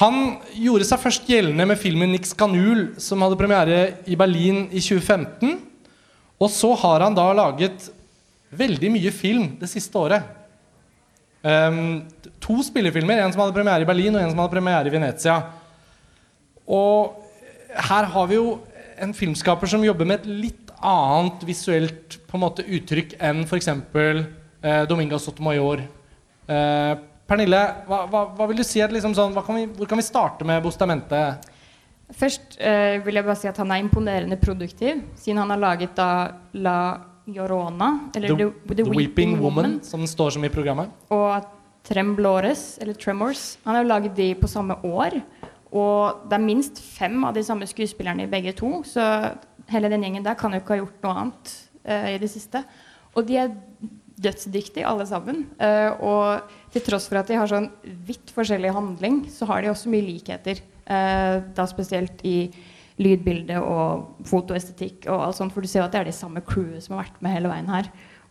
han gjorde seg først gjeldende med filmen 'Nix Canul', som hadde premiere i Berlin i 2015. Og så har han da laget veldig mye film det siste året. Um, to spillefilmer, en som hadde premiere i Berlin, og en som hadde premiere i Venezia. Og her har vi jo en filmskaper som jobber med et litt annet visuelt på en måte uttrykk enn f.eks. Eh, Domingo Sotomayor. Eh, Pernille, hva, hva, hva vil du si at liksom sånn, kan vi, hvor kan vi starte med Bostamente? Først eh, vil jeg bare si at han er imponerende produktiv, siden han har laget da La Llorona, eller The, The, The Weeping Woman, som den står som i programmet. og Tremblores, eller Tremors. Han har jo laget de på samme år. Og det er minst fem av de samme skuespillerne i begge to. Så hele den gjengen der kan jo ikke ha gjort noe annet eh, i det siste. Og de er dødsdyktige alle sammen. Eh, og til tross for at de har sånn vidt forskjellig handling, så har de også mye likheter. Eh, da spesielt i lydbilde og fotoestetikk og alt sånt. For du ser jo at det er de samme crewet som har vært med hele veien her.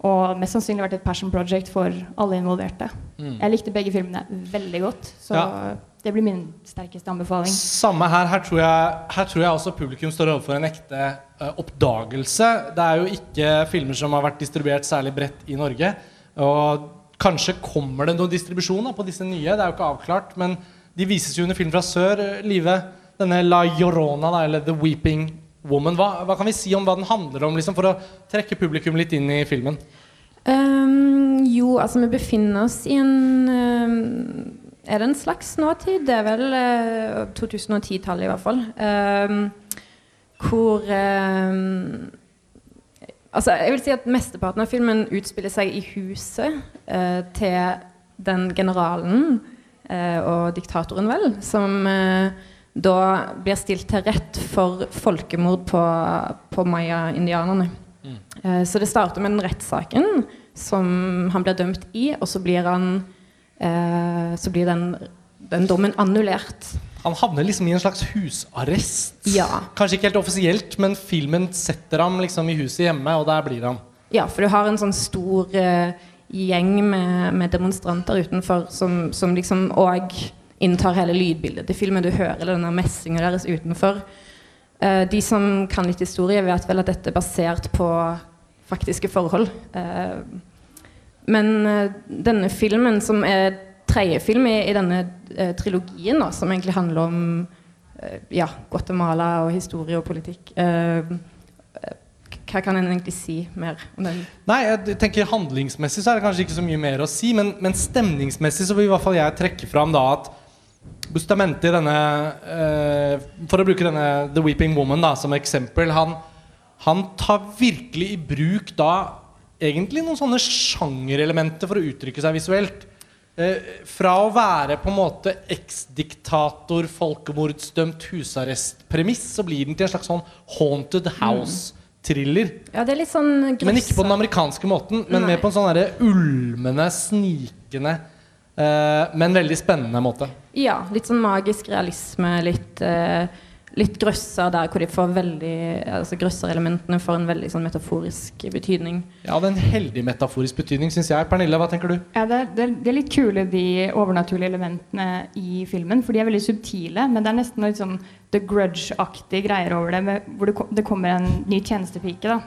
Og mest sannsynlig vært et passion project for alle involverte. Jeg likte begge filmene veldig godt, så Ja. Det blir min sterkeste anbefaling. Samme her. Her tror, jeg, her tror jeg også publikum står overfor en ekte uh, oppdagelse. Det er jo ikke filmer som har vært distribuert særlig bredt i Norge. Og kanskje kommer det noen distribusjon da, på disse nye. Det er jo ikke avklart. Men de vises jo under Film fra sør. eh, Live, denne La Llorona, da, eller The Weeping Woman. Hva, hva kan vi si om hva den handler om, liksom, for å trekke publikum litt inn i filmen? Um, jo, altså vi befinner oss i en ehm, Er det en slags nåtid? Det er vel eh, 2010-tallet i hvert fall. Ehm, hvor ehm, Altså, jeg vil si at mesteparten av filmen utspiller seg i huset eh, til den generalen eh, og diktatoren, vel, som eh, da blir stilt til rett for folkemord på, på maya-indianerne. Eh, Så det starter med den rettssaken som han blir dømt i, og så blir, han, eh, så blir den, den dommen annullert. Han havner liksom i en slags husarrest. Ja. Kanskje ikke helt offisielt, men filmen setter ham liksom i huset hjemme, og der blir han. Ja, for du har en sånn stor eh, gjeng med, med demonstranter utenfor som, som liksom òg inntar hele lydbildet til filmen. Du hører denne messinga deres utenfor. Eh, de som kan litt historie, vet vel at dette er basert på faktiske forhold. Eh, men eh, denne filmen, som er tredje film i, i denne eh, trilogien, da, som egentlig handler om eh, ja, Guatemala og historie og politikk eh, hva kan en egentlig si mer om den? Nei, jeg tenker Handlingsmessig så er det kanskje ikke så mye mer å si, men, men stemningsmessig så vil i hvert fall jeg trekke fram da at Bustamente i denne eh, For å bruke denne The Weeping Woman da, som eksempel han, han tar virkelig i bruk da egentlig noen sånne sjangerelementer for å uttrykke seg visuelt. Eh, fra å være på en måte eksdiktator, folkemordsdømt husarrestpremiss, så blir den til en slags sånn haunted house-thriller. Ja, det er litt sånn Men ikke på den amerikanske måten, men Nei. mer på en sånn ulmende, snikende, eh, men veldig spennende måte. Ja, litt sånn magisk realisme, litt, eh, litt grøsser der hvor de får veldig altså Grøsserelementene får en veldig sånn metaforisk betydning. Ja, det er en heldig metaforisk betydning, syns jeg. Pernille, hva tenker du? Ja, det, er, det, er, litt kule, de overnaturlige elementene i filmen. For de er veldig subtile, men det er nesten litt sånn The Grudge-aktige greier over det. Med, hvor det, det kommer en ny tjenestepike da,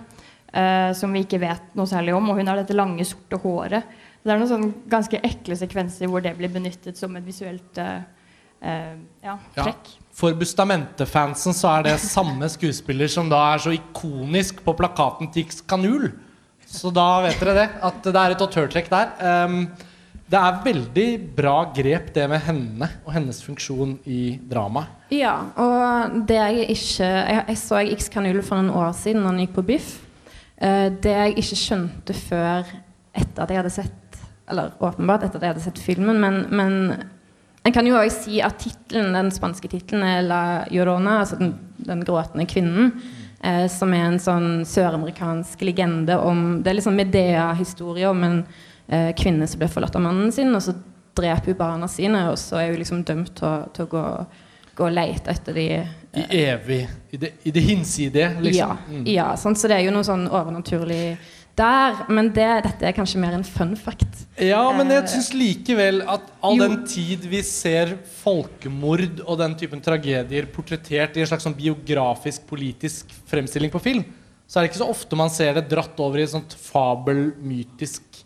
uh, som vi ikke vet noe særlig om. Og hun har dette lange, sorte håret. Det er noen sånn ganske ekle sekvenser hvor det blir benyttet som et visuelt eh, eh, ja, Ja. trekk. For Bustamente-fansen så er det samme skuespiller som da er så ikonisk på plakaten til Kanul. Så da vet dere det. At det er et autørtrekk der. Um, det er veldig bra grep, det med henne og hennes funksjon i dramaet. Ja, og det jeg ikke Jeg, jeg så X Kanul for noen år siden da han gikk på Biff. Uh, det jeg ikke skjønte før etter at jeg hadde sett Eller åpenbart etter at jeg hadde sett filmen, men, men en kan jo også si at titlen, den spanske tittelen er La Llorona, altså den, den gråtende kvinnen. Eh, som er en sånn søramerikansk legende om Det er liksom Medea-historie om en eh, kvinne som ble forlatt av mannen sin, og så dreper hun barna sine, og så er hun liksom dømt til, til å gå, gå og lete etter de I evig I det, i det hinsidige, liksom. Ja, ja sant? så det er jo noe sånn overnaturlig der. Men det, dette er kanskje mer en fun fact. Ja, men jeg Eh, syns likevel at all jo. den tid vi ser folkemord og den typen tragedier portrettert i en slags sånn biografisk, politisk fremstilling på film, så er det ikke så ofte man ser det dratt over i et sånt fabelmytisk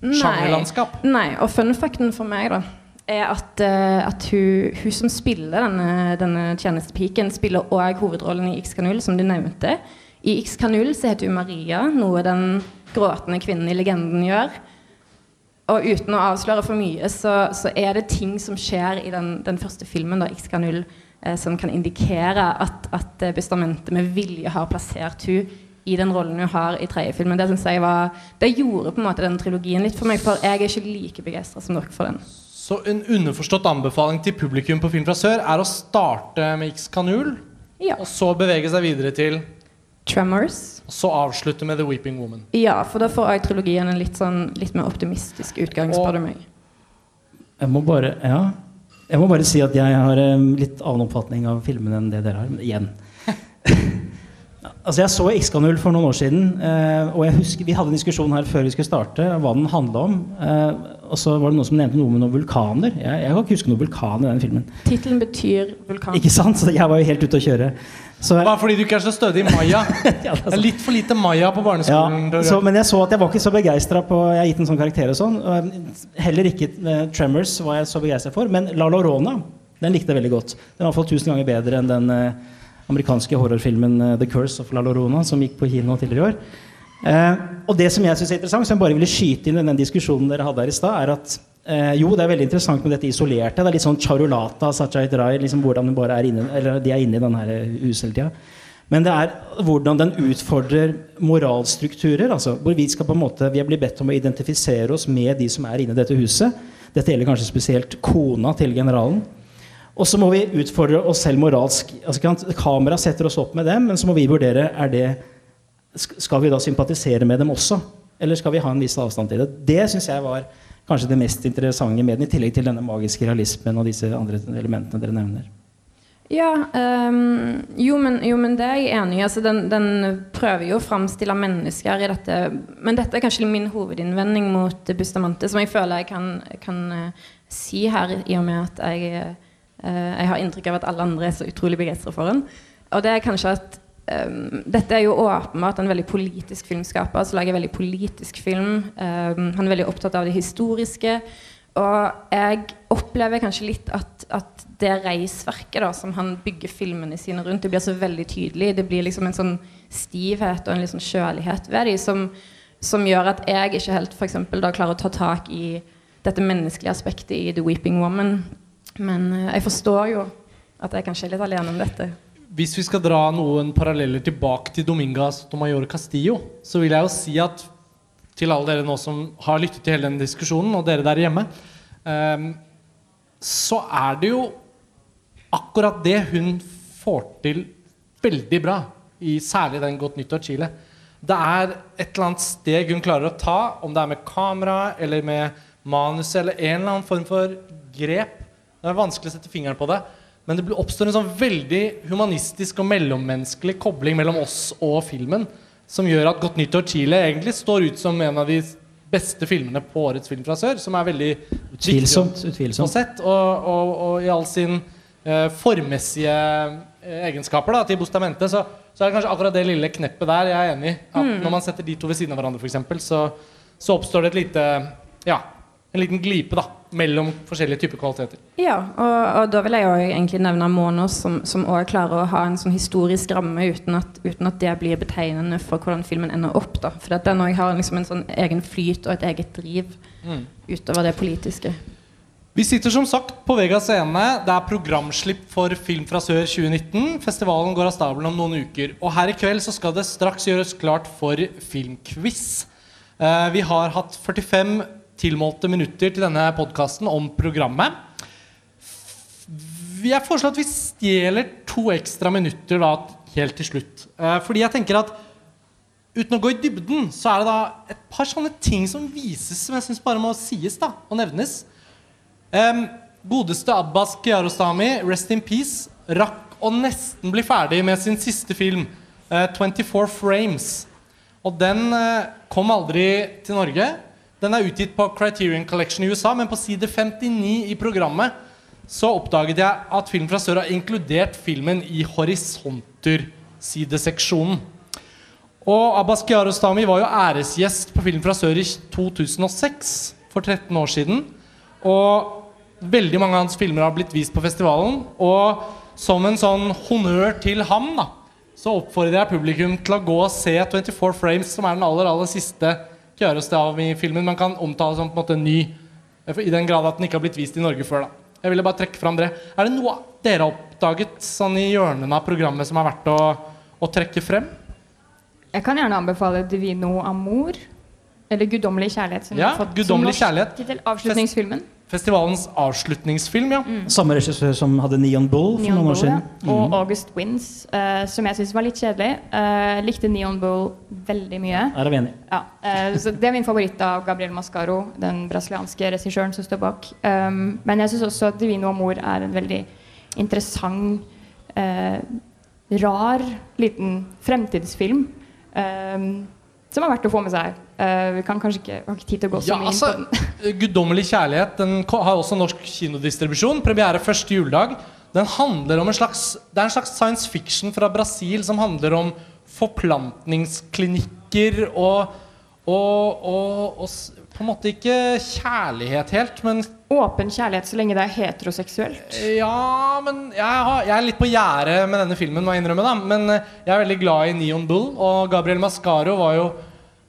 sjangerlandskap. Nei, og fun facten for meg da er at, uh, at hun, hun som spiller denne, denne tjenestepiken, spiller òg hovedrollen i X-Kanul, som du nevnte. I X-Kanul så heter hun Maria, noe den gråtende kvinnen i legenden gjør. Og uten å avsløre for mye, så, så er det ting som skjer i den, den første filmen, da, X-Kanul, eh, som kan indikere at, at bestamentet Bustamentet med vilje har plassert hun i den rollen hun har i tredje filmen. Det synes jeg var Det gjorde på en måte den trilogien litt for meg, for jeg er ikke like begeistra som dere for den. Så en underforstått anbefaling til publikum på Film fra sør er å starte med X-Kanul, Ja. og så bevege seg videre til Tremors. Og så avslutte med The Weeping Woman. Ja, for da får jeg trilogien en litt, sånn, litt mer optimistisk utgang, spør du meg. Jeg må bare Ja. Jeg må bare si at jeg har en litt annen oppfatning av filmen enn det dere har. Men igjen. altså Jeg så XK0 for noen år siden, eh, og jeg husker vi hadde en diskusjon her før vi skulle starte hva den handla om. Eh, og så var det noen som nevnte noe med noen vulkaner. Jeg, jeg kan ikke huske noen vulkan i den filmen. Tittelen betyr vulkan. Ikke sant? Så jeg var jo helt ute å kjøre. Så, Bare fordi du ikke er så stødig i Maya. ja, Det er litt for lite Maya på barneskolen. Ja, så, men jeg så at jeg var ikke så begeistra på Jeg har gitt en sånn karakter og sånn. og Heller ikke uh, Tremors var jeg så begeistra for. Men La Lorona den likte jeg veldig godt. Den var i hvert fall tusen ganger bedre enn den uh, amerikanske horrorfilmen uh, The Curse of La Lorona, som gikk på kino tidligere i år. Eh, og det som jeg syns er interessant, som jeg bare ville skyte inn i den diskusjonen dere hadde her i stad, er at eh, jo, det er veldig interessant med dette isolerte. Det er litt sånn charolata, Sajait Rai, liksom hvordan er inne, de er inne i denne her huset hele tida. Men det er hvordan den utfordrer moralstrukturer. altså hvor Vi skal på en måte, vi blir bedt om å identifisere oss med de som er inne i dette huset. Dette gjelder kanskje spesielt kona til generalen. Og så må vi utfordre oss selv moralsk. altså Kamera setter oss opp med dem, men så må vi vurdere er det, skal vi da sympatisere med dem også. Eller skal vi ha en viss avstand til det? Det syns jeg var kanskje det mest interessante med den, i tillegg til denne magiske realismen og disse andre elementene dere nevner. Ja, um, jo, men, jo, men det er jeg enig i. Altså, den, den prøver jo å framstille mennesker i dette Men dette er kanskje min hovedinnvending mot Bustamante, som jeg føler jeg kan, kan eh, si her, i og med at jeg, eh, jeg har inntrykk av at alle andre er så utrolig begeistra for den. Og det er kanskje at ehm, dette er jo åpenbart en veldig politisk filmskaper som lager veldig politisk film. Um, han er veldig opptatt av det historiske. Og jeg opplever kanskje litt at, at det reisverket da, som han bygger filmene sine rundt, det blir så veldig tydelig. Det blir liksom en sånn stivhet og en litt sånn kjølighet ved dem som, som gjør at jeg ikke helt for eksempel, da klarer å ta tak i dette menneskelige aspektet i The Weeping Woman. Men uh, jeg forstår jo at jeg kanskje er litt alene om dette. Hvis vi skal dra noen paralleller tilbake til Domingas Tomayor Castillo, så vil jeg jo si at til alle dere nå som har lyttet til hele denne diskusjonen, og dere der hjemme, ehm, så er det jo akkurat det hun får til veldig bra, i særlig den Godt nyttår Chile. Det er et eller annet steg hun klarer å ta, om det er med kamera eller med manus eller en eller annen form for grep. Det er vanskelig å sette fingeren på det. Men det oppstår en sånn veldig humanistisk og mellommenneskelig kobling mellom oss og filmen, som gjør at Godt nyttår Chile egentlig står ut som en av de beste filmene på årets film fra sør. Som er veldig Utvilsomt. utvilsomt. sett, og, og, og i all sin eh, formmessige eh, egenskaper da, til Bostamente, så, så er det kanskje akkurat det lille kneppet der jeg er enig i. At når man setter de to ved siden av hverandre, eksempel, så, så oppstår det et lite Ja, en liten glipe da, mellom forskjellige typer kvaliteter. Ja, og, og da vil jeg jo egentlig nevne Monos, som, òg klarer å ha en sånn historisk ramme uten at, uten at det blir betegnende for hvordan filmen ender opp. da. For at den òg har liksom en sånn egen flyt og et eget driv Mm. utover det politiske. Vi sitter som sagt på Vega scene. Det er programslipp for Film fra sør 2019. Festivalen går av stabelen om noen uker. Og her i kveld så skal det straks gjøres klart for filmquiz. Uh, vi har hatt 45 tilmålte minutter til denne podkasten om programmet. Jeg foreslår at vi stjeler to ekstra minutter da, helt til slutt. Eh, fordi jeg tenker at uten å gå i dybden, så er det da et par sånne ting som vises, som jeg syns bare må sies da, og nevnes. Godeste Abbas Kiarostami, rest in peace, rakk å nesten bli ferdig med sin siste film, eh, 24 Frames. Og den eh, kom aldri til Norge. Den er utgitt på Criterion Collection i USA, men på side 59 i programmet så oppdaget jeg at Film fra sør har inkludert filmen i Horisonter-sideseksjonen. Og Abbas Kiarostami var jo æresgjest på Film fra sør i 2006, for 13 år siden. Og veldig mange av hans filmer har blitt vist på festivalen. Og som en sånn honnør til ham, da, så oppfordrer jeg publikum til å gå og se 24 Frames, som er den aller, aller siste Kiarostami-filmen man kan omtale som på en måte ny, i den grad at den ikke har blitt vist i Norge før. da. Jeg ville bare trekke fram det. Er det noe dere har oppdaget sånn i hjørnene av programmet som er verdt å, å trekke frem? Jeg kan gjerne anbefale 'Divino Amor'. Eller 'Guddommelig kjærlighet'. Som Ja, har fått Guddommelig kjærlighet. tittel. Avslutningsfilmen. Festivalens avslutningsfilm, ja. Samme regissør som hadde Neon Bull for Neon noen år Bull, siden. ja. Og August Wins, uh, som jeg syns var litt kjedelig. Uh, likte Neon Bull veldig mye. Er vi enige? Ja, Uh, så Det er min favoritt av Gabriel Mascaro, den brasilianske regissøren som står bak. Um, men jeg syns også at 'Divino Amor' er en veldig interessant, eh, rar, liten fremtidsfilm. Um, som er verdt å få med seg. Uh, vi kan kanskje ikke, har ikke tid til å gå så Ja, mye altså, inn på den. Guddommelig kjærlighet Den har også norsk kinodistribusjon. Premiere første juledag. Den handler om en slags Det er en slags science fiction fra Brasil som handler om forplantningsklinikker og, og, og, og på en måte ikke kjærlighet helt, men Åpen kjærlighet så lenge det er heteroseksuelt. Ja, men jeg, har, jeg er litt på gjerdet med denne filmen, må jeg innrømme. da Men eh, jeg er veldig glad i Neon Bull, og Gabriel Mascaro var jo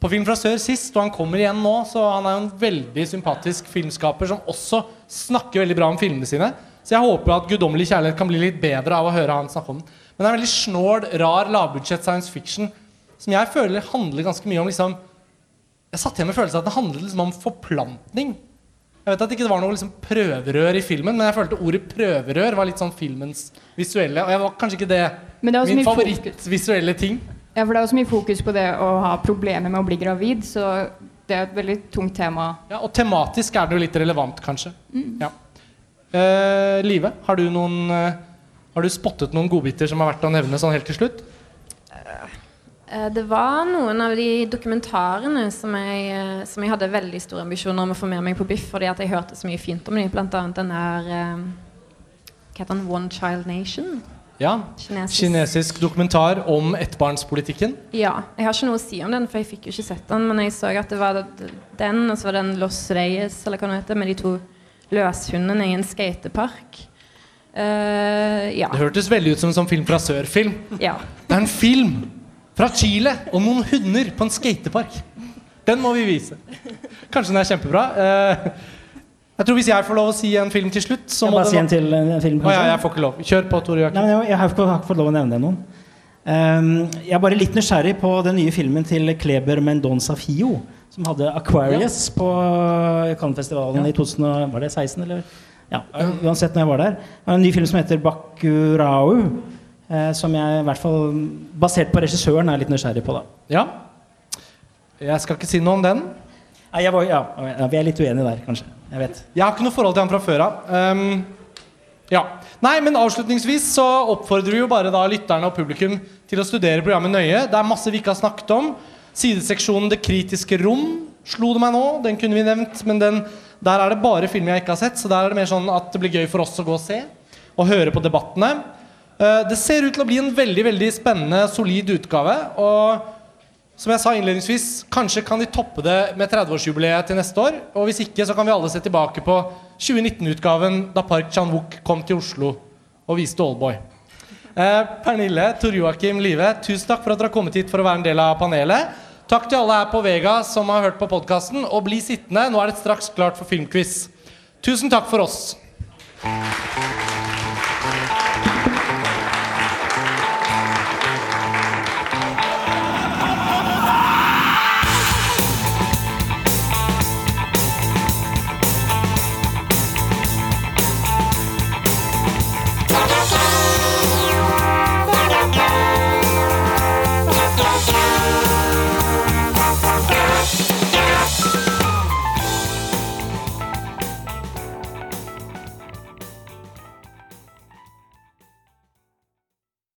på Film fra sør sist, og han kommer igjen nå. Så han er jo en veldig sympatisk filmskaper som også snakker veldig bra om filmene sine. Så jeg håper at 'Guddommelig kjærlighet' kan bli litt bedre av å høre han snakke om den. Men det er en veldig snål, rar, lavbudsjett science fiction som jeg føler handler ganske mye om liksom Jeg satt igjen med følelsen at det handler liksom om forplantning. Jeg vet at det ikke var noe liksom prøverør i filmen, men jeg følte ordet prøverør var litt sånn filmens visuelle. Og jeg var kanskje ikke det det min favorittvisuelle ting. Ja, for det er også mye fokus på det å ha problemer med å bli gravid, så det er et veldig tungt tema. Ja, og tematisk er det jo litt relevant, kanskje. Ja. Eh, Live, har du noen eh, Har du spottet noen godbiter som er verdt å nevne sånn helt til slutt? Eh, Det var noen av de dokumentarene som jeg, eh, som jeg hadde veldig store ambisjoner om å få med meg på Biff, fordi at jeg hørte så mye fint om dem. Blant annet den der eh, Hva heter den? One Child Nation? Ja. Kinesisk. Kinesisk dokumentar om ettbarnspolitikken. Ja. Jeg har ikke noe å si om den, for jeg fikk jo ikke sett den. Men jeg så at det var den, og så var det en Los Reyes, eller hva det heter, med de to løshundene i en skatepark. Uh, ja. Det hørtes veldig ut som en sånn film fra sør-film. ja. Det er en film fra Chile om noen hunder på en skatepark. Den må vi vise. Kanskje den er kjempebra. Eh, jeg tror Hvis jeg får lov å si en film til slutt, så jeg må bare si en til en film, Å ja, jeg får ikke lov. Kjør på, Tore Joakim. jeg, jeg har ikke, fått lov å nevne noen. Um, jeg er bare litt nysgjerrig på den nye filmen til Kleber Mendonza Fio, som hadde Aquarius på Cannes-festivalen i 2016, eller? Ja, uansett når jeg var der. En ny film som heter Bakurau, eh, som jeg i hvert fall, basert på regissøren, er litt nysgjerrig på. da. Ja. Jeg skal ikke si noe om den. Nei, jeg var, ja, ja, vi er litt uenige der, kanskje. Jeg vet. Jeg har ikke noe forhold til han fra før av. Um, ja. Nei, men avslutningsvis så oppfordrer vi jo bare da lytterne og publikum til å studere programmet nøye. Det er masse vi ikke har snakket om. Sideseksjonen Det kritiske rom slo det meg nå. Den kunne vi nevnt, men den, der er det bare film jeg ikke har sett. Så der er det mer sånn at det blir gøy for oss å gå og se og høre på debattene. Eh, det ser ut til å bli en veldig veldig spennende, solid utgave. Og som jeg sa innledningsvis, kanskje kan de toppe det med 30-årsjubileet til neste år. Og hvis ikke, så kan vi alle se tilbake på 2019-utgaven da Park Chan-wook kom til Oslo og viste Oldboy. Eh, Pernille, Tor Joakim, Live, tusen takk for at dere har kommet hit for å være en del av panelet. Takk til alle her på Vega som har hørt på podkasten. Og bli sittende, nå er det straks klart for filmquiz. Tusen takk for oss.